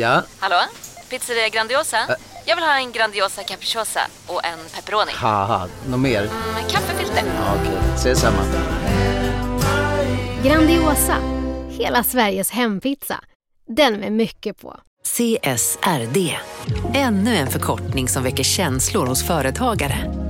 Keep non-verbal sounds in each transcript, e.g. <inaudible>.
Ja? Hallå? Pizzeria Grandiosa? Jag vill ha en Grandiosa capriciosa och en pepperoni. Haha, något mer? Med kaffefilter. Ja, Okej, ses samma. Grandiosa, hela Sveriges hempizza. Den med mycket på. CSRD, ännu en förkortning som väcker känslor hos företagare.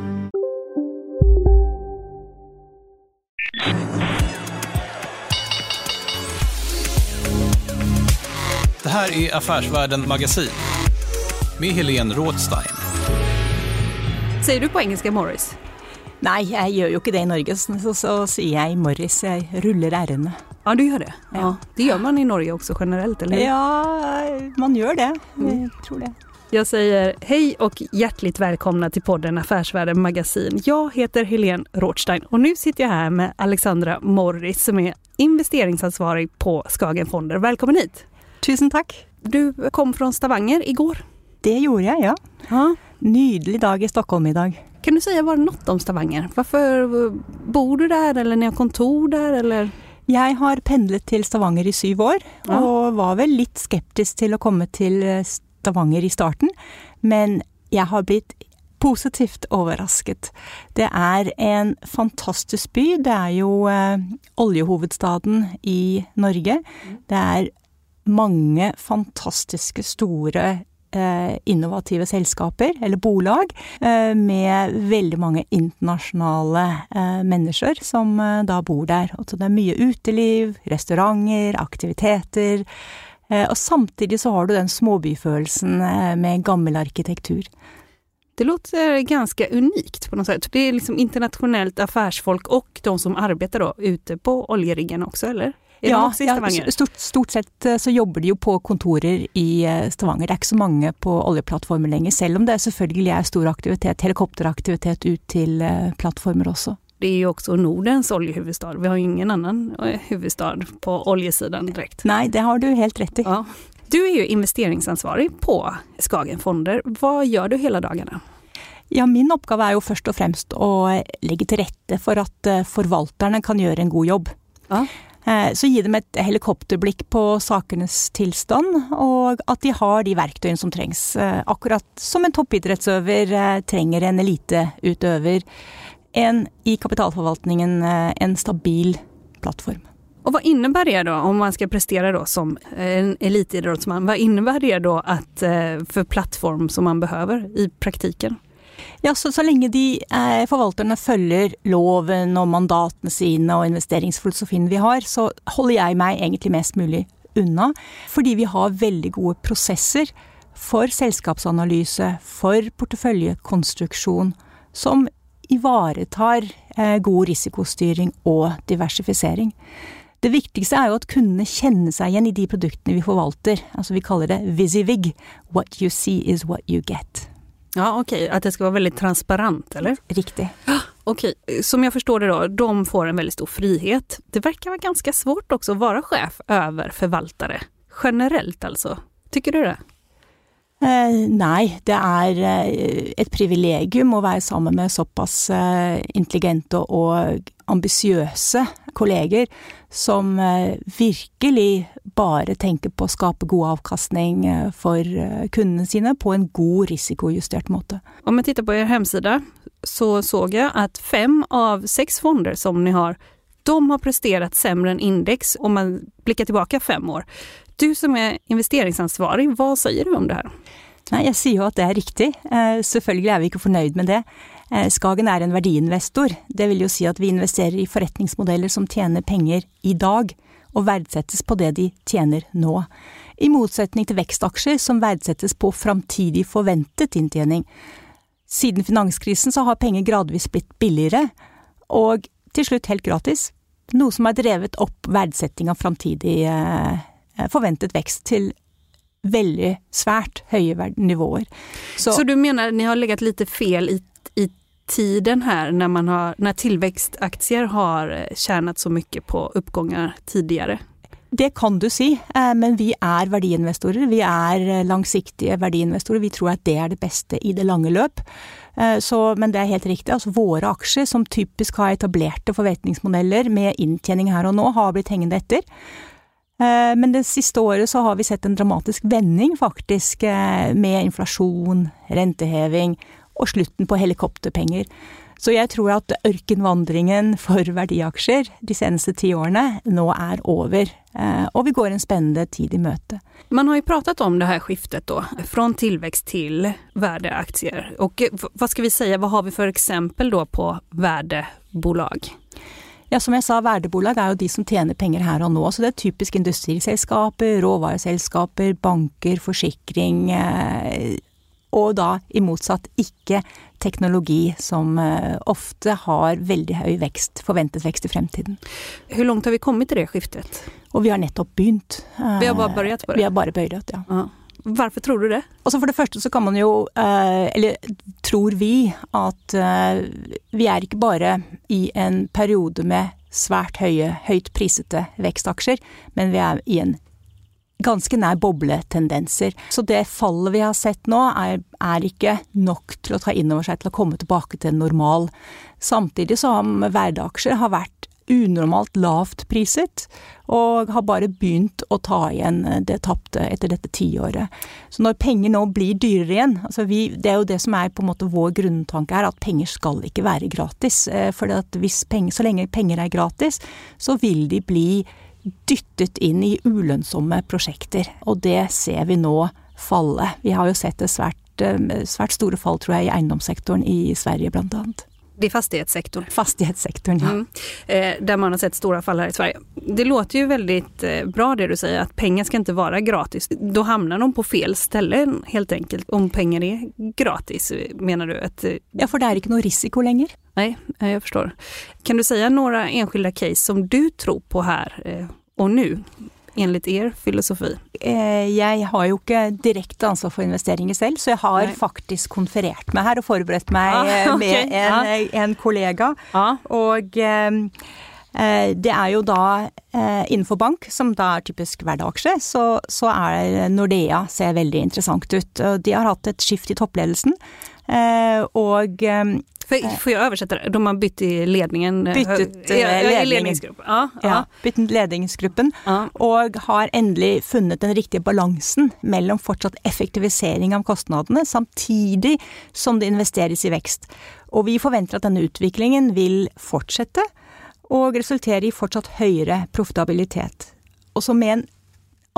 Här är Affärsvärlden Magasin med Helene Rådstein. Säger du på engelska Morris? Nei, jeg gjør jo ikke det i Norge, så, så, så sier jeg Morris. Jeg ruller r-ene. Ja, du gör det? Ja. Ja. Det gör man i Norge också generellt, eller? Ja, man gjør det. Jeg tror det. Jag säger hej och hjärtligt välkomna till podden Affärsvärlden Magasin. Jag heter Helene Rothstein och nu sitter jag här med Alexandra Morris som är investeringsansvarig på Skagen Fonder. Välkommen hit! Tusen takk. Du kom fra Stavanger i går. Det gjorde jeg, ja. Ja. Nydelig dag i Stockholm i dag. Kan du si bare noe om Stavanger? Hvorfor bor du der, eller har kontor der, eller? Jeg har pendlet til Stavanger i syv år, Ja. og var vel litt skeptisk til å komme til eh, Stavanger i starten, men jeg har blitt positivt overrasket. Det er en fantastisk by. Det er jo eh, oljehovedstaden i Norge. Det er mange fantastiske store eh, innovative selskaper, eller bolag, eh, med veldig mange internasjonale eh, mennesker som da bor der. Og så det er mye uteliv, restauranter, aktiviteter. Og samtidig så har du den småbyfølelsen med gammel arkitektur. Det låter ganske unikt på noe sett. Det er liksom internasjonalt affærsfolk og de som arbeider ute på oljeriggen også, eller? I Stavanger? stort, stort sett eh, så jobber de jo på kontorer i eh, Stavanger. Det er ikke så mange på oljeplattformer lenger, selv om det selvfølgelig er stor aktivitet, helikopteraktivitet ut til eh, plattformer også. Det er jo også Nordens oljehuvudstad. Vi har jo ingen annen hovedstad huvudstad på oljesiden direkte. Nei, det har du helt rett i. Ja. Du er jo investeringsansvarig på Skagen Fonder. Hva gjør du hele dagene? Ja, min oppgave er jo først og fremst å legge til rette for at forvalterne kan gjøre en god jobb. Ja. Eh, Så gi dem et helikopterblikk på sakenes tilstand, og at de har de verktøyene som trengs. Eh, Akkurat som en toppidrettsøver eh, trenger en eliteutøver. En i kapitalforvaltningen en stabil plattform. Och vad innebär det då om man skal prestere då som en elitidrottsman? Vad innebär det då att, för plattform som man behöver i praktiken? Ja, så, så lenge de eh, forvalterne følger loven og mandatene sine og investeringsfilosofien vi har, så holder jeg meg egentlig mest mulig unna. Fordi vi har veldig gode prosesser for selskapsanalyse, for porteføljekonstruksjon, som ivaretar eh, god risikostyring og diversifisering. Det viktigste er jo at kundene kjenner seg igjen i de produktene vi forvalter. Altså vi kaller det VisiVig. What you see is what you get. Ja, okej, att det ska vara väldigt transparent, eller? Riktig. Okej, som jag förstår det då, de får en väldigt stor frihet. Det verkar vara ganska svårt också att vara chef över förvaltare. Generellt altså. Tycker du det? Eh, nei, det er eh, et privilegium å være sammen med såpass eh, intelligente og ambisiøse kolleger som virkelig bare tenker på å skape god avkastning for kundene sine på en god risikojustert måte. Om jeg tittar på deres hemsida så så jeg at fem av seks fonder som ni har, de har presterat sämre än index om man blickar tilbake fem år. Du som er investeringsansvarig, hva sier du om det her? Nei, jeg sier jo at det er riktig. Eh, selvfølgelig er vi ikke fornøyd med det. Eh, Skagen er en verdiinvestor. Det vil jo si at vi investerer i forretningsmodeller som tjener penger i dag, og verdsettes på det de tjener nå. I motsetning til vekstaksjer som verdsettes på framtidig forventet inntjening. Siden finanskrisen så har penger gradvis blitt billigere, og til slutt helt gratis. Noe som har drevet opp verdsetting av framtidig eh, forventet vekst til veldig svært høye nivåer. Så, så du mener ni har ligget litt fel i, i tiden her, når, man har, när tillväxtaktier har tjent så mye på oppganger tidligere? Det kan du si, eh, men vi er verdiinvestorer. Vi er langsiktige verdiinvestorer. Vi tror at det er det beste i det lange løp. Eh, så, men det er helt riktig. altså Våre aksjer, som typisk har etablerte forventningsmodeller med inntjening her og nå, har blitt hengende etter. Eh, men det siste året så har vi sett en dramatisk vending, faktisk, med inflasjon, renteheving og slutten på helikopterpenger. Så jeg tror at ørkenvandringen for verdiaksjer de seneste ti årene nå er over. Eh, og vi går en spennende tid i møte. Man har jo pratet om det her skiftet da, fra tilvekst til verdiaksjer. Og hva skal vi si, hva har vi for eksempel da på verdebolag? Ja, som jeg sa, verdebolag er jo de som tjener penger her og nå. Så det er typisk industriselskaper, råvareselskaper, banker, forsikring. Eh, og da i motsatt ikke teknologi som eh, ofte har veldig høy vekst, forventet vekst i fremtiden. Hvor langt har vi kommet til det skiftet? Og vi har nettopp begynt. Vi har bare begynt på det? Vi har bare begynt, ja. Aha. Hvorfor tror du det? Altså For det første så kan man jo, eh, eller tror vi, at eh, vi er ikke bare i en periode med svært høye, høyt prisete vekstaksjer, men vi er i en ganske nær bobletendenser. Så det fallet vi har sett nå, er, er ikke nok til å ta inn over seg til å komme tilbake til normal. Samtidig som verdeaksjer har vært unormalt lavt priset, og har bare begynt å ta igjen det tapte etter dette tiåret. Så når penger nå blir dyrere igjen altså vi, Det er jo det som er på en måte vår grunntanke her, at penger skal ikke være gratis. Eh, for så lenge penger er gratis, så vil de bli dyttet inn i ulønnsomme prosjekter. Og det ser vi nå falle. Vi har jo sett det svært, eh, svært store fall, tror jeg, i eiendomssektoren i Sverige blant annet. Det er fastighetssektoren? Fastighetssektoren, ja. Mm. Eh, der man har sett store fall her i Sverige. Det låter jo veldig eh, bra det du sier, at pengar skal ikke være gratis. Da hamnar de på fel ställen helt enkelt. Om pengar er gratis, mener du? Att, eh, ja, for det er ikke noe risiko lenger. Nei, jeg forstår. Kan du si noen enskilde case som du tror på her eh, og nå? Enligt er filosofi? Eh, jeg har jo ikke direkte ansvar for investeringer selv, så jeg har Nei. faktisk konferert meg her og forberedt meg ah, okay. med en, ah. en kollega. Ah. Og eh, det er jo da innenfor bank, som da er typisk hverdagsje, så, så er Nordea ser veldig interessant ut. De har hatt et skift i toppledelsen. Og for, får jeg oversette det? De har byttet ledningen? Eh, byttet uh, ledningsgruppen. Ja. ja, byttet ledningsgruppen. Ja. Og har endelig funnet den riktige balansen mellom fortsatt effektivisering av kostnadene, samtidig som det investeres i vekst. Og vi forventer at denne utviklingen vil fortsette, og resultere i fortsatt høyere profitabilitet. Og så med en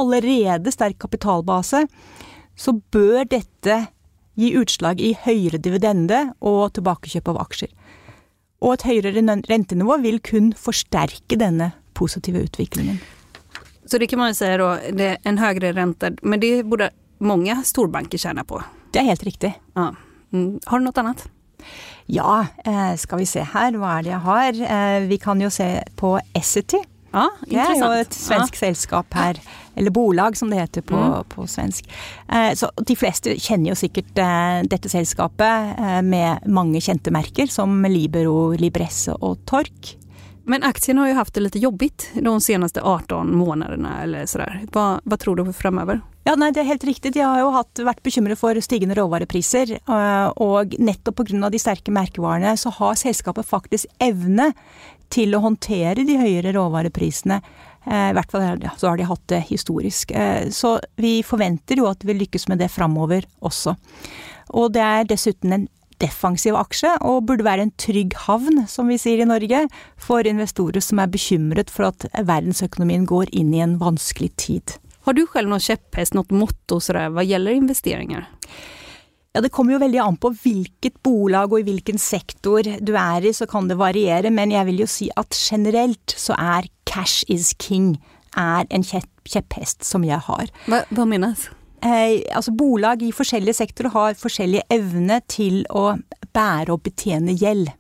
allerede sterk kapitalbase, så bør dette gi utslag i høyere dividende og tilbakekjøp av aksjer. Og et høyere rentenivå vil kun forsterke denne positive utviklingen. Så det kan man jo si da, det er en høyere rente, men det burde mange storbanker tjene på? Det er helt riktig. Ja. Mm. Har du noe annet? Ja, eh, skal vi se her, hva er det jeg har? Eh, vi kan jo se på Essity. Ja, det er jo et svensk ja. selskap her. Eller bolag, som det heter på, mm. på svensk. Eh, så de fleste kjenner jo sikkert eh, dette selskapet eh, med mange kjente merker, som Libero, Libresse og Tork. Men aktien har jo hatt det litt jobbigt de seneste 18 månedene, eller sådär. Hva, hva tror du fremover? Ja, nei, Det er helt riktig. De har jo hatt, vært bekymret for stigende råvarepriser. Og nettopp pga. de sterke merkevarene så har selskapet faktisk evne til å håndtere de høyere råvareprisene. Eh, I hvert fall så har de hatt det historisk. Eh, så vi forventer jo at vi lykkes med det framover også. Og det er dessuten en defensiv aksje, og burde være en trygg havn, som vi sier i Norge, for investorer som er bekymret for at verdensøkonomien går inn i en vanskelig tid. Har du selv noen kjepphest, noe motto hva gjelder investeringer? Ja, Det kommer jo veldig an på hvilket bolag og i hvilken sektor du er i, så kan det variere. Men jeg vil jo si at generelt så er cash is king er en kjepphest som jeg har. Hva, hva minnes? Eh, altså Bolag i forskjellige sektorer har forskjellig evne til å bære og betjene gjeld.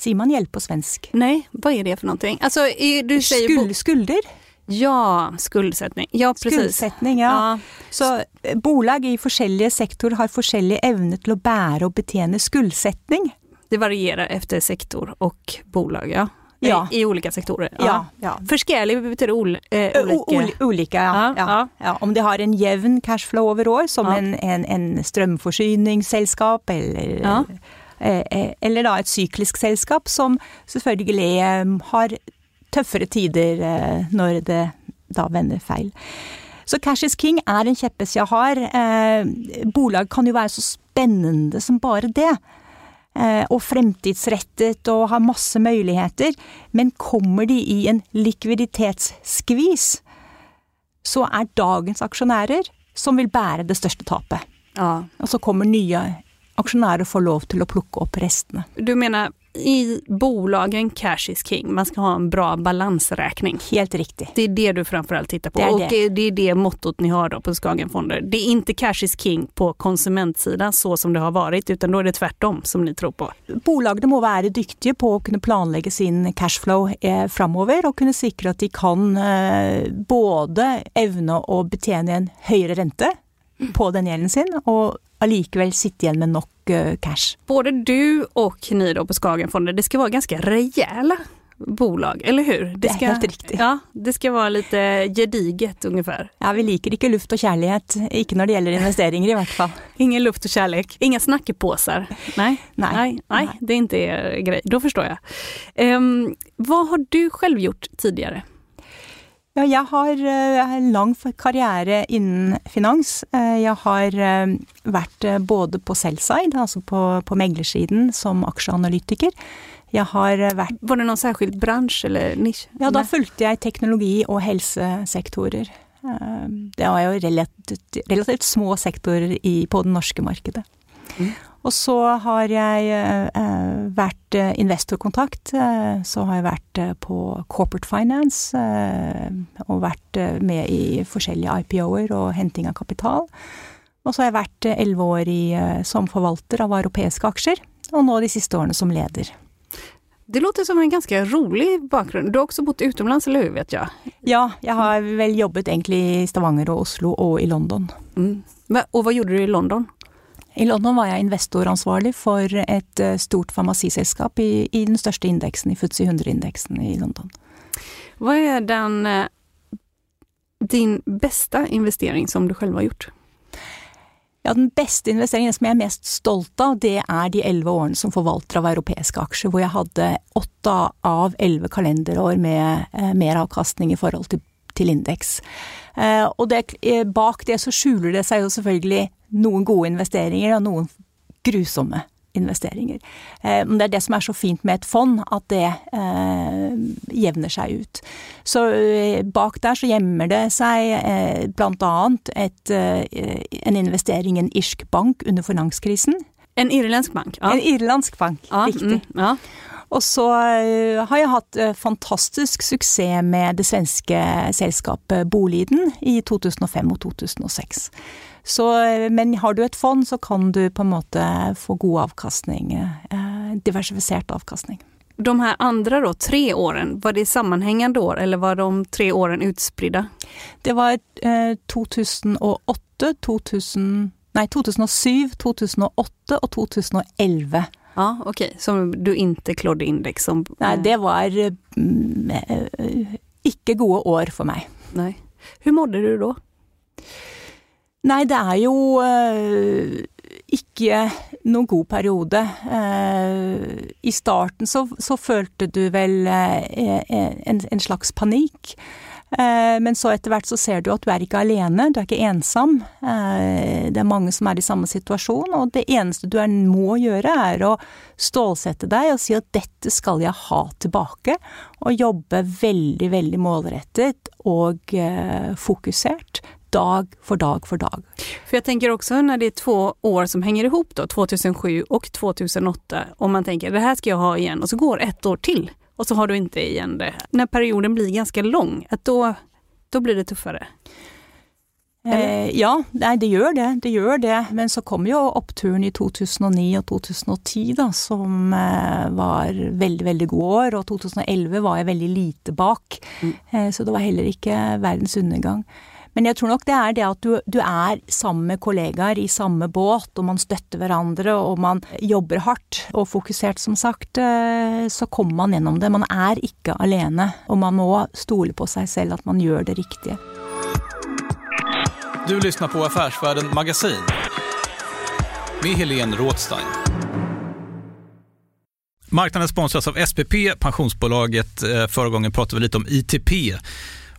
Sier man gjeld på svensk? Nei, hva er det for noe? Altså, du sier Skuld, skulder? Ja, skuldsetning. Ja, precis. Skuldsetning, ja. Ja, Så eh, bolag i forskjellige sektorer har forskjellig evne til å bære og betjene skuldsetning. det varierer etter sektor og bolag, ja. Ja. I, I olika sektorer. Ja, ja. Forskjellig betyr ol, eh, ulike. ol- Ulike, ja. Om de har en jevn cashflow over år, som en, en, en strømforsyningsselskap, eller, eh, eh, eller da et syklisk selskap, som selvfølgelig eh, har tøffere tider eh, når det da vender feil. Så cash is king er en kjepphest jeg har. Eh, bolag kan jo være så spennende som bare det. Eh, og fremtidsrettet og har masse muligheter. Men kommer de i en likviditetsskvis, så er dagens aksjonærer som vil bære det største tapet. Ja. Og så kommer nye aksjonærer får lov til å plukke opp restene. Du menar i bolagen cash is king, man ska ha en bra balansräkning. Helt riktig. Det är det du framförallt tittar på Det och det. det. det är det mottot ni har då på Skagenfonder. Det är inte cash is king på konsumentsidan så som det har varit utan då är det tvärtom som ni tror på. Bolagene må være dyktige på å kunne planlegge sin cashflow eh, framover, og kunne sikre at de kan eh, både evne å betjene en høyere rente på den gjelden sin, og allikevel sitte igjen med nok eh, cash. Både du og ni på Skagenfonder, det skal være ganske rejäla bolag, eller hur? Det skal, det er helt riktig. Ja, det skal være litt gediget omtrent. Ja, vi liker ikke luft og kjærlighet, ikke når det gjelder investeringer i hvert fall. Ingen luft og kjærlighet. Ingen snakkeposer. Nei. Nei. Nei. Nei. det er ikke er grej. Då förstår jag. Ehm, hva har du selv gjort tidigare? Ja, jeg har eh, en lang karriere innen finans. Eh, Jeg har eh, vært både på sell-side, altså på, på meglersiden, som aksjeanalytiker. Jeg har vært Var det noen særskilt bransje eller nisje? Ja, da fulgte jeg teknologi- og helsesektorer. Det var jo relativt, relativt små sektorer i, på det norske markedet. Mm. Og så har jeg eh, vært eh, investorkontakt. eh, så har jeg vært eh, på corporate finance eh, og vært eh, med i forskjellige IPO-er og henting av kapital. Og så har jeg vært eh, elleve år i, eh, som forvalter av europeiske aksjer, og nå de siste årene som leder. Det låter som en ganske rolig bakgrunn. Du har også bott utomlands, eller hur? vet jeg? Ja, jeg har vel jobbet egentlig i Stavanger og Oslo og i London. Mm. Va- Och vad gjorde du i London? I London var jeg investoransvarlig for et eh, stort farmasiselskap i, i den største indeksen, i FTSE 100-indeksen i London. Hva er den, eh, din beste investering som du selv har gjort? Ja, Den beste investeringen som jeg er mest stolt av, det er de elleve årene som forvalter av europeiske aksjer, hvor jeg hadde åtte av elleve kalenderår med eh, meravkastning i forhold til, til indeks. Eh, og det, eh, bak det så skjuler det seg jo selvfølgelig noen gode investeringer og noen grusomme investeringer. Eh, men det er det som er så fint med et fond, at det eh, jevner seg ut. Så bak der så gjemmer det seg eh, eh, en investering i en irsk bank under finanskrisen. En irlandsk bank? Ja. En irlandsk bank, ja, riktig. mm, ja. Og så eh, har jeg hatt eh, fantastisk suksess med det svenske selskapet Boliden i 2005 og 2006. Så, eh, men har du et fond, så kan du på en måte få god avkastning. Diversifisert avkastning. De här andra då, tre åren, var det sammanhängande år eller var de tre åren utspridda? Det var eh, 2008, 2000, nei, 2007, 2008 og 2011. Ja, okej, som du ikke klodde index som... Nei, det var mm, ikke gode år for meg. Nei. Hvordan mådde du da? Nei, det er jo øh, ikke noen god periode. Uh, I starten så, så følte du vel uh, en, en slags panikk. Eh, men så etter hvert så ser du at du er ikke alene, du er ikke ensom. Eh, det er mange som er i samme situasjon, og det eneste du må gjøre er å stålsette deg og si at dette skal jeg ha tilbake. Og jobbe veldig, veldig målrettet og eh, fokusert. Dag for dag for dag. For jeg tenker også når det er to år som henger ihop 2007 og 2008, om man tenker det her skal jeg ha igjen, og så går ett år till och så har du inte igen det. När perioden blir ganska lång, att då, då blir det tuffare. Eh, ja, nei, det gjør det. Det gjør det. Men så kom jo oppturen i 2009 og 2010, da, som eh, var veldig, veldig gode år. Og 2011 var jeg veldig lite bak, mm. eh, så det var heller ikke verdens undergang. Men jeg tror nok det er det at du, du, er sammen med kollegaer i samme båt, og man støtter hverandre, og man jobber hardt og fokusert, som sagt. Eh, så kommer man gjennom det. Man er ikke alene, og man må stole på seg selv at man gjør det riktige. Du lyssnar på Affärsvärlden Magasin med Helene Rådstein. Marknaden sponsras av SPP, pensionsbolaget. Eh, förra gången pratade vi lite om ITP.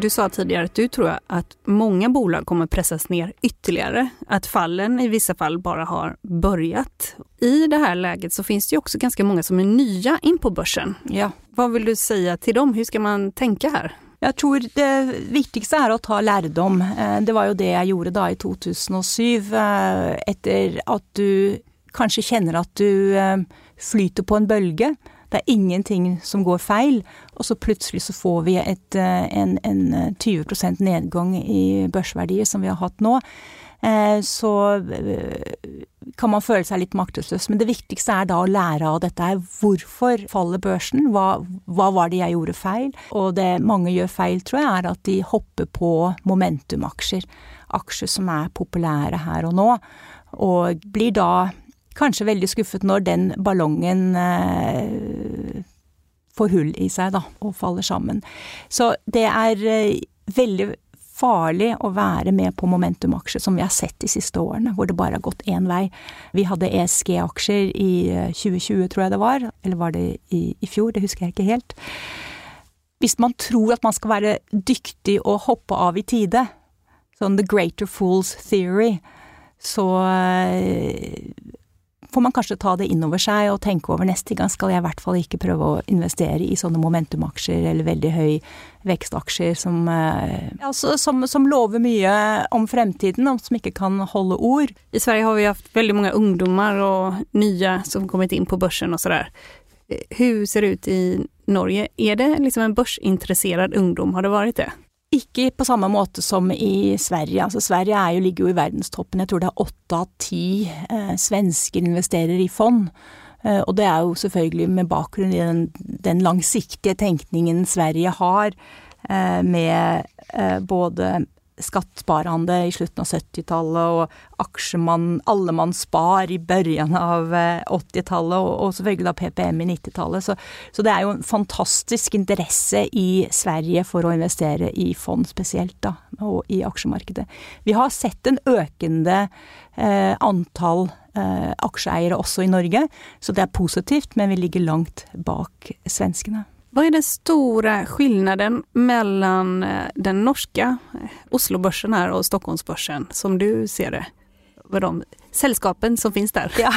Du sa tidligere at du tror at mange bolag kommer presses ned ytterligere. At fallen i vissa fall bare har börjat. I det här läget så finns det ju också ganska många som är nya in på børsen. Ja. Vad vill du säga til dem? Hur skal man tenke her? Jeg tror det viktigste er å ta lärdom. Eh, det var jo det jeg gjorde da i 2007 Etter at du kanskje kjenner at du eh, flyter på en bølge. Det er ingenting som går feil. Og så plutselig så får vi et, eh, en, en 20 eh, nedgang i børsverdier, som vi har hatt nå. Eh, så kan man føle seg litt maktesløs. Men det viktigste er da å lære av dette her. Hvorfor faller børsen? Hva, hva var det jeg gjorde feil? Og det mange gjør feil, tror jeg, er at de hopper på momentumaksjer. Aksjer som er populære her og nå. Og blir da kanskje veldig skuffet når den ballongen eh, får hull i seg, da, og faller sammen. Så det er eh, veldig farlig å være med på momentumaksjer, som vi har sett de siste årene, hvor det bare har gått én vei. Vi hadde ESG-aksjer i 2020, eh, tror jeg det var, eller var det i, i fjor, det husker jeg ikke helt. Hvis man tror at man skal være dyktig og hoppe av i tide, sånn the greater fools theory, så eh, får man kanskje ta det inn over seg og tenke over neste gang skal jeg i hvert fall ikke prøve å investere i sånne momentumaksjer eller veldig høy vekstaksjer som, eh, altså, som, som lover mye om fremtiden, og som ikke kan holde ord. I Sverige har vi hatt veldig mange ungdommer og nye som kommet inn på børsen og sådär. Hvordan ser det ut i Norge? Er det liksom en børsinteressert ungdom? Har det vært det? Ikke på samme måte som i Sverige. Altså, Sverige jo, ligger jo i verdenstoppen. Jeg tror det er åtte av ti eh, svensker investerer i fond. Eh, og det er jo selvfølgelig med bakgrunn i den, den langsiktige tenkningen Sverige har, eh, med både skattsparande i slutten av 70-tallet og aksjemann, allemannsspar i børjen av 80-tallet, og, og, selvfølgelig da PPM i 90-tallet. Så, så, det er jo en fantastisk interesse i Sverige for å investere i fond spesielt, da, og i aksjemarkedet. Vi har sett en økende eh, antall eh, aksjeeiere også i Norge, så det er positivt, men vi ligger langt bak svenskene. Hva er den store skillnaden mellom eh, den norske eh, Oslo-børsen her og Stockholmsbørsen, som du ser det? Hva de selskapene som finnes der? Ja,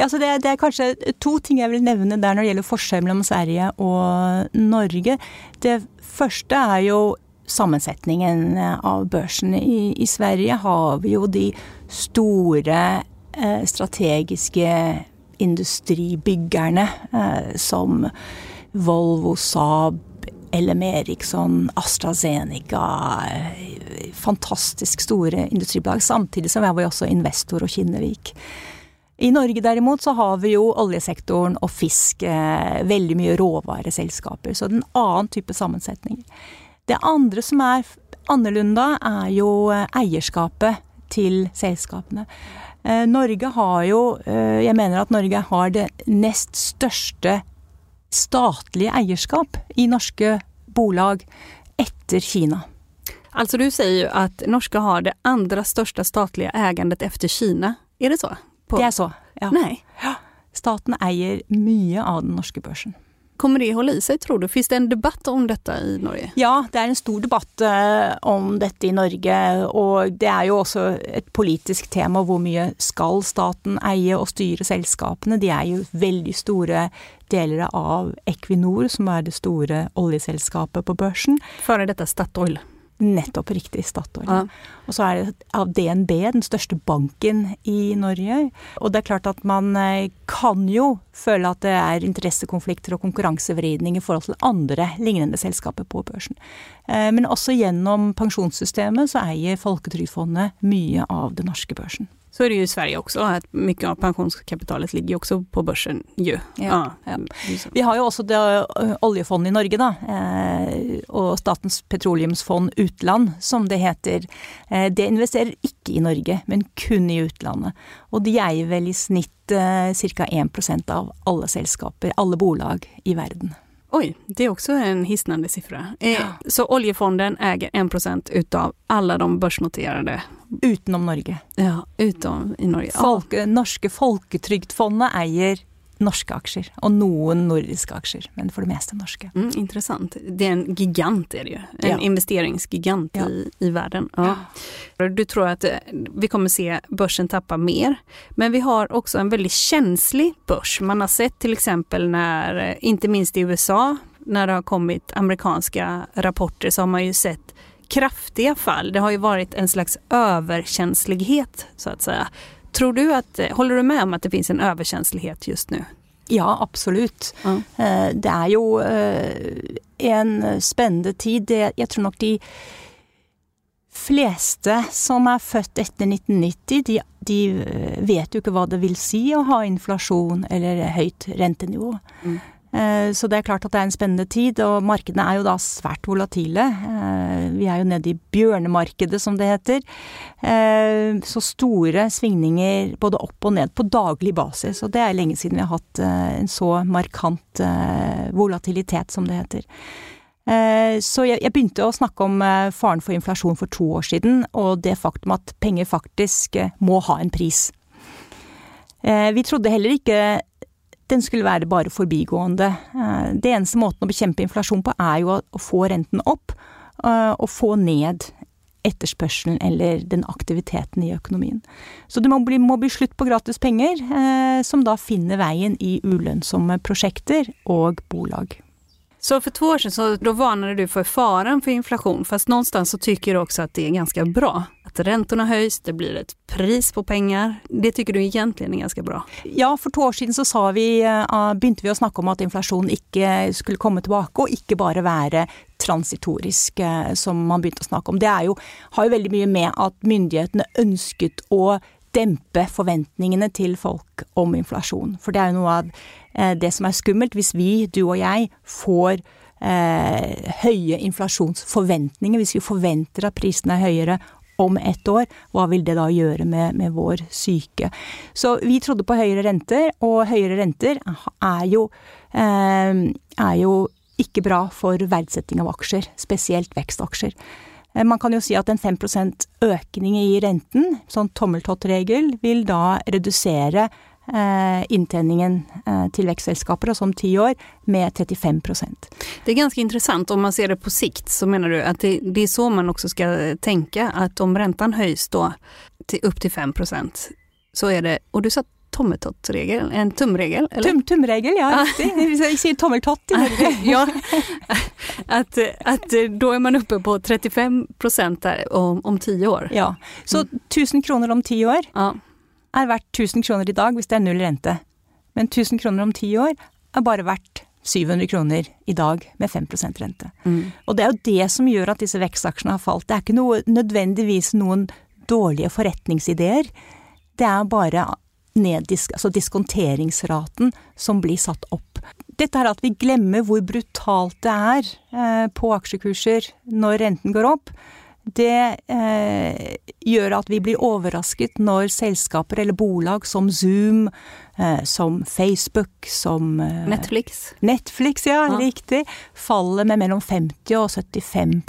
ja det, det, er kanskje to ting jeg vil nevne der når det gjelder forskjell mellom Sverige og Norge. Det første er jo sammensetningen av børsen. I, i Sverige har vi jo de store eh, strategiske industribyggerne eh, som Volvo, Saab, LM Eriksson, AstraZeneca eh, Fantastisk store industribolag. Samtidig som jeg var jo også Investor og Kinnevik. I Norge derimot så har vi jo oljesektoren og fisk, eh, veldig mye råvareselskaper. Så det er en annen type sammensetning. Det andre som er annerledes, er jo eierskapet til selskapene. Norge har jo Jeg mener at Norge har det nest største statlige eierskap i norske bolag etter Kina. Altså du sier jo at norske har det andre største statlige eiendet etter Kina. Er det så? På... Det er så, ja. Nei. Staten eier mye av den norske børsen. Kommer det holde i seg, tror du? Fins det en debatt om dette i Norge? Ja, det er en stor debatt uh, om dette i Norge. Og det er jo også et politisk tema hvor mye skal staten eie og styre selskapene. De er jo veldig store deler av Equinor, som er det store oljeselskapet på børsen. Før dette Statoil? Nettopp riktig, Statoil. Ja. Og så er det av DNB, den største banken i Norge. Og det er klart at man eh, kan jo føle at det er interessekonflikter og konkurransevridning i forhold til andre lignende selskaper på børsen. Eh, men også gjennom pensjonssystemet så eier Folketrygdfondet mye av den norske børsen. Så är det ju i Sverige också, att mycket av pensionskapitalet ligger också på börsen ju. Ja, ja. Vi har jo også det oljefondet i Norge, da. Eh, og Statens petroleumsfond utland, som det heter. Eh, det investerer ikke i Norge, men kun i utlandet. Og de eier vel i snitt ca. 1% av alle selskaper, alle bolag i verden. Oi, det er også en hisnende siffra. Eh, så oljefonden äger 1% utav alla de børsnoterte Utenom Norge. Ja, utom i Norge. Folk, norske Folketrygdfondet eier norske aksjer, og noen nordiske aksjer, men for det meste norske. Mm, intressant. Det er en gigant, er det jo. En ja. investeringsgigant ja. i, i verden. Ja. Du tror at eh, vi kommer se børsen tappe mer, men vi har også en veldig kjenslig børs. Man har sett eksempel når, ikke minst i USA, når det har kommet amerikanske rapporter, så har man jo sett kraftige fall. Det har jo vært en slags överkänslighet så att säga. Tror du at, håller du med om at det finns en överkänslighet just nu? Ja, absolutt. Mm. Det er jo eh, en spennende tid. Jeg tror nok de fleste som er født etter 1990, de, de eh, vet jo ikke hva det vil si å ha inflasjon eller høyt rentenivå. Mm. Eh, så det er klart at det er en spennende tid, og markedene er jo da svært volatile. Eh, vi er jo nede i bjørnemarkedet, som det heter. Eh, så store svingninger både opp og ned på daglig basis, og det er lenge siden vi har hatt en så markant volatilitet, som det heter. Så jeg begynte å snakke om faren for inflasjon for to år siden, og det faktum at penger faktisk må ha en pris. Vi trodde heller ikke den skulle være bare forbigående. Eh, det eneste måten å bekjempe inflasjon på, er jo å få renten opp, eh, og få ned etterspørselen eller den aktiviteten i økonomien. Så det må bli, må bli slutt på gratis penger, eh, som da finner veien i ulønnsomme prosjekter og bolag. Så for to år siden så då varnade du for faren for inflation, fast någonstans så tycker du også at det er ganske bra. At räntorna höjs, det blir et pris på pengar. Det tycker du egentlig er ganske bra? Ja, for to år siden så sa vi, uh, begynte vi å snakke om at inflation ikke skulle komme tilbake, og ikke bare være transitorisk, uh, som man begynte å snakke om. Det jo, har jo veldig mye med at myndighetene ønsket å dempe forventningene til folk om inflasjon. For det er jo noe av Eh, det som er skummelt, hvis vi, du og jeg, får eh, høye inflasjonsforventninger. Hvis vi forventer at prisene er høyere om ett år, hva vil det da gjøre med, med, vår syke? Så vi trodde på høyere renter, og høyere renter er jo, eh, er jo ikke bra for verdsetting av aksjer, spesielt vekstaksjer. Eh, man kan jo si at en 5% økning i renten, sånn tommeltottregel, vil da redusere eh, inntjeningen eh, til vekstselskaper, altså om ti år, med 35% Det er ganske interessant. Om man ser det på sikt, så mener du at det, er så man også skal tenke, at om renten høyes da til, opp til 5% så er det Og du sa tommeltottregel? En tumregel? Eller? Tum, tumregel, ja. Jeg sier tommeltott i Norge. <laughs> ja. At, at da er man oppe på 35 der om, om ti år. Ja. Så 1000 kroner om ti år ja. er verdt 1000 kroner i dag hvis det er null rente. Men 1000 kroner om ti år er bare verdt 700 kroner i dag med 5% rente. Mm. Og det er jo det som gjør at disse vekstaksjene har falt. Det er ikke noe, nødvendigvis noen dårlige forretningsideer. Det er bare neddisk, altså diskonteringsraten som blir satt opp. Dette er at vi glemmer hvor brutalt det er eh, på aksjekurser når renten går opp. Det eh, gjør at vi blir overrasket når selskaper eller bolag som Zoom, eh, som Facebook, som eh, Netflix. Netflix, ja, ja, riktig. Faller med mellom 50 og 75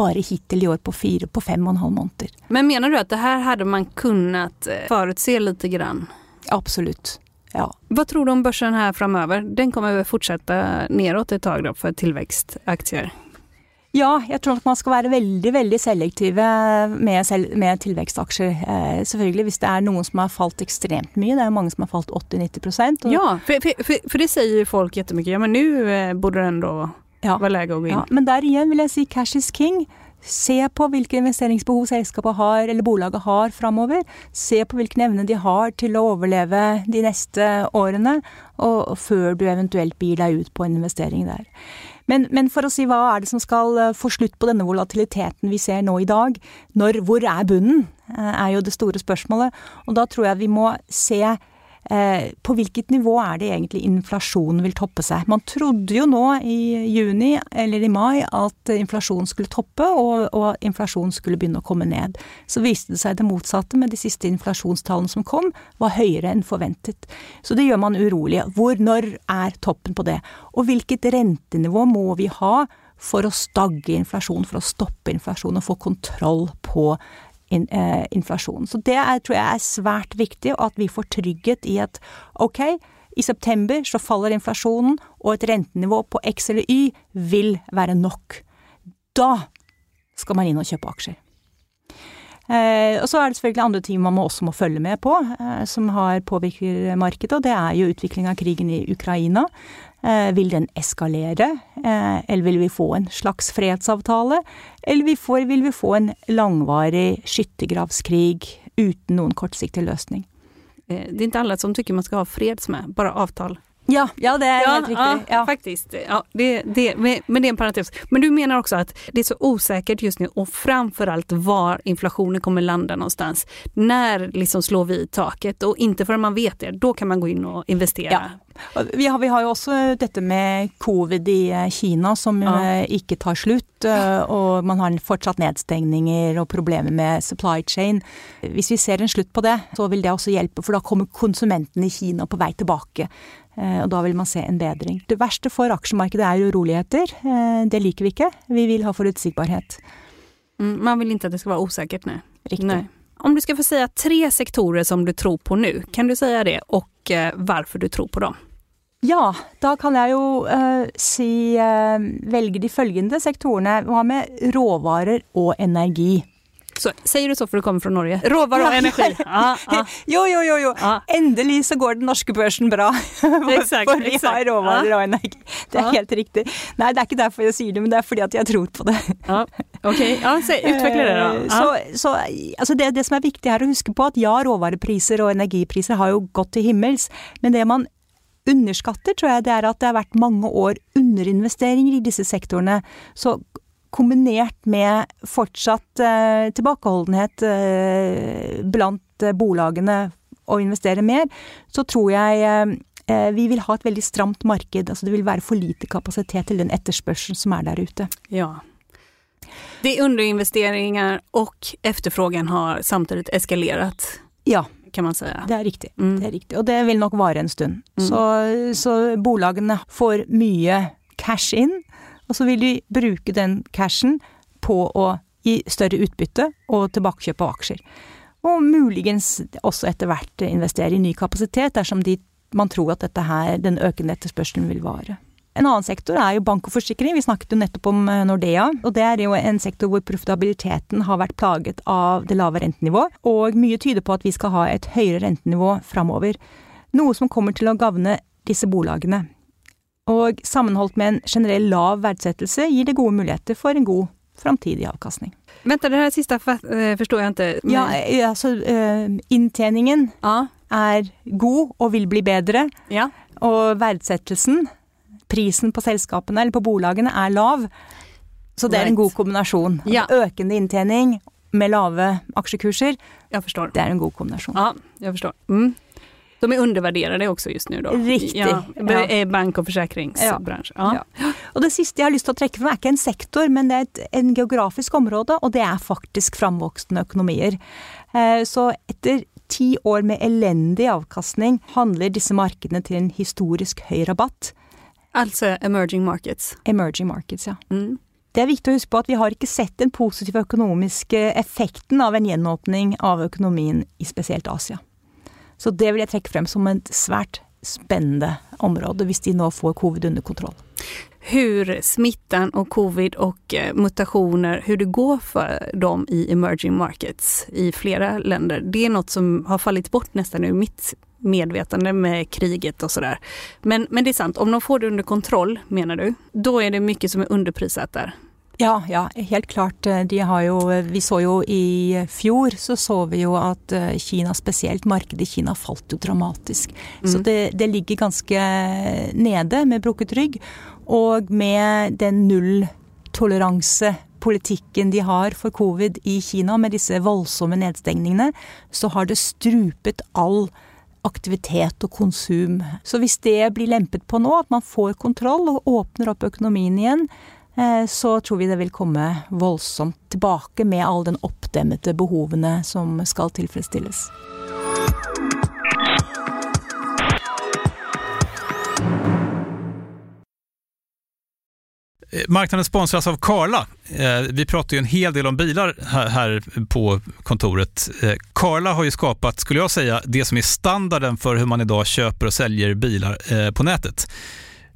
bare hittil i år på fire, på fem og en halv måneder. Men mener du at det her hadde man kunnet eh, forutse litt? Grann? Absolutt. Ja. Hva tror du om børsen her framover? Den kommer fortsette nedåt et tak for tilvekstaksjer? Ja, jeg tror nok man skal være veldig veldig selektive med, selv, med tilvekstaksjer. Eh, selvfølgelig hvis det er noen som har falt ekstremt mye. Det er mange som har falt 80-90% Ja, for, for, for, det sier folk kjempemye. Ja, men nå eh, burde den enda ja. var lege å gå inn. Ja, men der igjen vil jeg si cash is king. Se på hvilke investeringsbehov selskapet har, eller bolaget har framover. Se på hvilken evne de har til å overleve de neste årene, og før du eventuelt gir deg ut på en investering der. Men, men, for å si hva er det som skal eh, få slutt på denne volatiliteten vi ser nå i dag? Når, hvor er bunnen? Eh, er jo det store spørsmålet. Og da tror jeg vi må se på hvilket nivå er det egentlig inflasjonen vil toppe seg? Man trodde jo nå i juni eller i mai at inflasjonen skulle toppe og, og inflasjonen skulle begynne å komme ned. Så viste det seg det motsatte med de siste inflasjonstallene som kom, var høyere enn forventet. Så det gjør man urolig. Hvor, når er toppen på det? Og hvilket rentenivå må vi ha for å stagge inflasjon, for å stoppe inflasjon og få kontroll på in, eh, inflasjon. Så det er, tror jeg er svært viktig, og at vi får trygghet i at ok, i september så faller inflasjonen, og et rentenivå på X eller Y vil være nok. Da skal man inn og kjøpe aksjer. Eh, og så er det selvfølgelig andre ting man også må følge med på, eh, som har påvirker markedet, og det er jo utvikling av krigen i Ukraina. Eh, vil den eskalere, eller vil vi få en slags fredsavtale? Eller vil vi få en langvarig skyttergravskrig uten noen kortsiktig løsning? Det er ikke alle som syns man skal ha freds med, bare avtale. Ja, ja det er ja, helt riktig. Ja, faktiskt. Ja, det, det, men det er en parentes. Men du mener også at det er så usikkert just nå, og framforallt hvor inflasjonen kommer lande någonstans. Når liksom slår vi taket, og ikke før man vet det, da kan man gå inn og investere. Ja. Vi har, vi har, jo også dette med covid i eh, Kina som ja. Eh, ikke tar slutt, eh, og man har fortsatt nedstengninger og problemer med supply chain. Hvis vi ser en slutt på det, så vil det også hjelpe, for da kommer konsumentene i Kina på vei tilbake. Eh, og da vil man se en bedring. Det verste for aksjemarkedet er uroligheter. Eh, det liker vi ikke. Vi vil ha forutsigbarhet. Mm, man vil ikke at det skal være usikkert, nei. Riktig. Nei. Om du skal få si tre sektorer som du tror på nå, kan du si det, og hvorfor eh, du tror på dem? Ja, da kan jeg jo uh, si uh, velge de følgende sektorene. Hva med råvarer og energi? Så, sier du så for du kommer fra Norge? Råvarer og energi. <laughs> Ah, ah. Jo, jo, jo. jo. Ah. Endelig så går den norske børsen bra. <laughs> exakt, for vi har råvarer og energi. Det er helt riktig. Nei, det er ikke derfor jeg sier det, men det er fordi at jeg tror på det. Ok, ja, <laughs> utvikle det, da. Eh, så, så altså det, det, som er viktig her å huske på, at ja, råvarepriser og energipriser har jo gått til himmels, men det man underskatter, tror jeg det er at det har vært mange år underinvesteringer i disse sektorene. Så kombinert med fortsatt eh, tilbakeholdenhet eh, blant eh, bolagene å investere mer, så tror jeg eh, vi vil ha et veldig stramt marked. altså det vil være for lite kapasitet til den etterspørselen som er der ute. Ja. Det er underinvesteringer, og etterspørselen har samtidig eskalert. Ja, kan man si. Det er. Mm. Det er riktig. Og det vil nok vare en stund. Mm. Så, så bolagene får mye cash in, och så vil de bruke den cashen på å gi større utbytte og tilbakekjøp av aksjer. Og muligens også etter hvert investere i ny kapasitet dersom de, man tror at her, den økende etterspørselen vil vare. En annen sektor er jo bank og forsikring. Vi snakket jo nettopp om eh, Nordea. Og det er jo en sektor hvor profitabiliteten har vært plaget av det lave rentenivået. Og mye tyder på at vi skal ha et høyere rentenivå framover. Noe som kommer til å gagne disse bolagene. Og sammenholdt med en generell lav verdsettelse gir det gode muligheter for en god framtidig avkastning. Vent, det her siste eh, jeg ikke. Men... Ja, altså inntjeningen intjäningen ja. er god og vil bli bedre. Ja. Og verdsettelsen, prisen på selskapene eller på bolagene er lav. Så det er en god kombinasjon. Ja. Økende inntjening med lave aksjekurser. Det er en god kombinasjon. Ja, jeg forstår. Mm. De är undervärderade också just nu då? Riktigt. Ja, ja. Bank och försäkringsbransch. Ja. ja. Och det sista jag har lust att trekke fram är inte en sektor, men det är ett en geografisk område, och det är faktiskt framvoksende ekonomier. Eh, så efter ti år med eländig avkastning handlar dessa marknader till en historisk hög rabatt. Alltså emerging markets? Emerging markets, ja. Mm. Det er viktig å huske på at vi har ikke sett den positive økonomiske effekten av en gjenåpning av økonomien i spesielt Asia. Så det vil jeg trekke frem som et svært spennende område hvis de nå får covid under kontroll. Hur smittan og covid og mutasjoner mutationer, hur det går for dem i emerging markets i flere länder, det er noe som har falt bort nesten ur mitt medvetande med kriget og sådär. Men, men det er sant, om de får det under kontroll mener du, da er det mye som er underprissatt där. Ja, ja, helt klart. De har jo, vi så jo i fjor så så vi jo at eh, Kina, spesielt markedet i Kina, falt jo dramatisk. Mm. Så det, det, ligger ganske nede med brukket rygg. Og med den nulltoleransepolitikken de har for covid i Kina, med disse voldsomme nedstengningene, så har det strupet all aktivitet og konsum. Så hvis det blir lempet på nå, at man får kontroll og åpner opp økonomien igjen, så tror vi det vil komme voldsomt tilbake med all den oppdemmede behovene som skal tilfredsstilles. Eh, marknaden sponsras av Karla. Eh, vi pratar ju en hel del om bilar här på kontoret. Karla har ju skapat, skulle jag säga, det som är standarden för hur man idag köper och säljer bilar på nätet.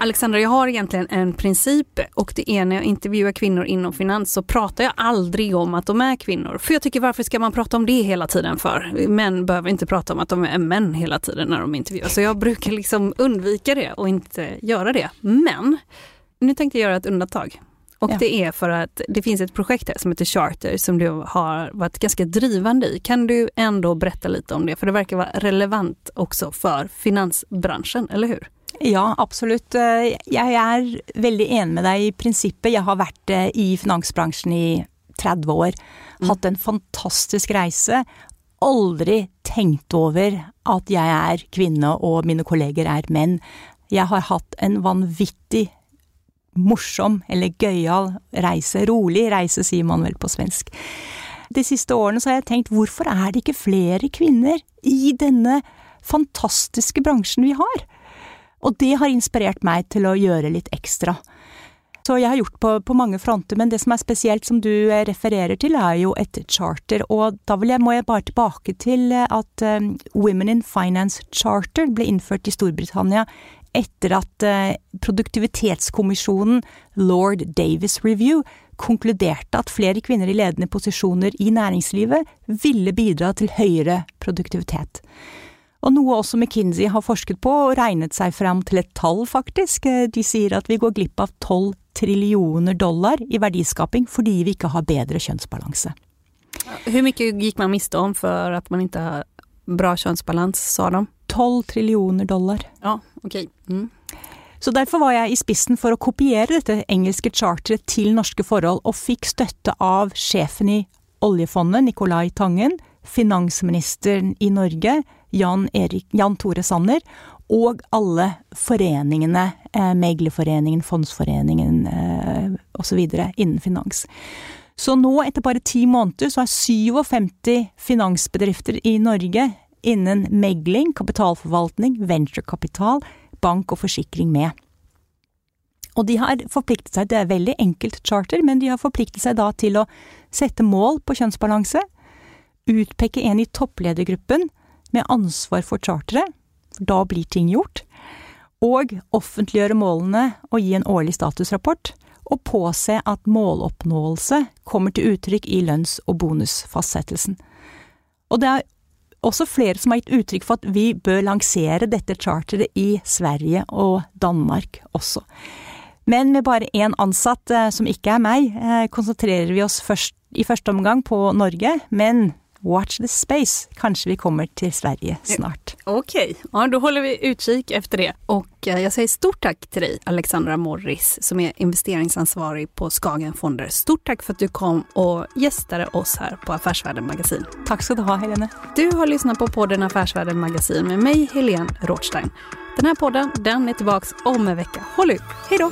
Alexandra, jag har egentligen en princip och det är när jag intervjuar kvinnor inom finans så pratar jag aldrig om att de är kvinnor. För jag tycker varför ska man prata om det hela tiden för? Män behöver inte prata om att de är män hela tiden när de intervjuar. Så jag brukar liksom undvika det och inte göra det. Men nu tänkte jag göra ett undantag. Och ja. det är för att det finns ett projekt här som heter Charter som du har varit ganska drivande i. Kan du ändå berätta lite om det? För det verkar vara relevant också för finansbranschen, eller hur? Ja, absolutt. Eh, jeg er veldig enig med deg i prinsippet. Jeg har vært eh, i finansbransjen i 30 år. Mm. Hatt en fantastisk reise. Aldri tenkt over at jeg er kvinne og mine kolleger er menn. Jeg har hatt en vanvittig morsom eller gøyal reise, rolig reise sier man vel på svensk. De siste årene så har jeg tenkt hvorfor er det ikke flere kvinner i denne fantastiske bransjen vi har? Og det har inspirert meg til å gjøre litt ekstra. Så jeg har gjort på, på mange fronter, men det som er spesielt som du eh, refererer til, er jo et charter. Og da jeg, må jeg bare tilbake til eh, at um, Women in Finance Charter ble innført i Storbritannia etter at produktivitetskommisjonen Lord Davis Review konkluderte at flere kvinner i ledende posisjoner i næringslivet ville bidra til høyere produktivitet. Og noe også McKinsey har forsket på og regnet seg fram til et tall, faktisk. De sier at vi går glipp av 12 trillioner dollar i verdiskaping fordi vi ikke har bedre kjønnsbalanse. Hvor mye gikk man miste om for at man ikke har bra kjønnsbalans, sa de? 12 trillioner dollar. Ja, ok. Mm. Så derfor var jeg i spissen for å kopiere dette engelske charteret til norske forhold, og fikk støtte av sjefen i oljefondet, Nicolai Tangen, finansministeren i Norge, Jan, Erik, Jan Tore Sanner, og alle foreningene, eh, Meglerforeningen, Fondsforeningen eh, osv. innen finans. Så nå, etter bare ti måneder, så er 57 finansbedrifter i Norge innen megling, kapitalforvaltning, venturekapital, bank og forsikring med. Og de har forpliktet seg, det er veldig enkelt charter, men de har forpliktet seg da til å sette mål på kjønnsbalanse, utpeke en i toppledergruppen med ansvar for charteret, for da blir ting gjort, og offentliggjøre målene og gi en årlig statusrapport, og påse at måloppnåelse kommer til uttrykk i lønns- og bonusfastsettelsen. Og det er også flere som har gitt uttrykk for at vi bør lansere dette charteret i Sverige og Danmark også. Men med bare én ansatt, eh, som ikke er meg, eh, konsentrerer vi oss først, i første omgang på Norge, men Watch the space. Kanske vi kommer till Sverige snart. Okej, ja, då håller vi utkik efter det. Och jeg jag säger stort tack till dig Alexandra Morris som är investeringsansvarig på Skagen Fonder. Stort tack för att du kom och gästade oss här på Affärsvärlden Magasin. Tack ska du ha Helene. Du har lyssnat på podden Affärsvärlden Magasin med mig Helene Rothstein. Den här podden den är tillbaks om en vecka. Håll ut, hej då!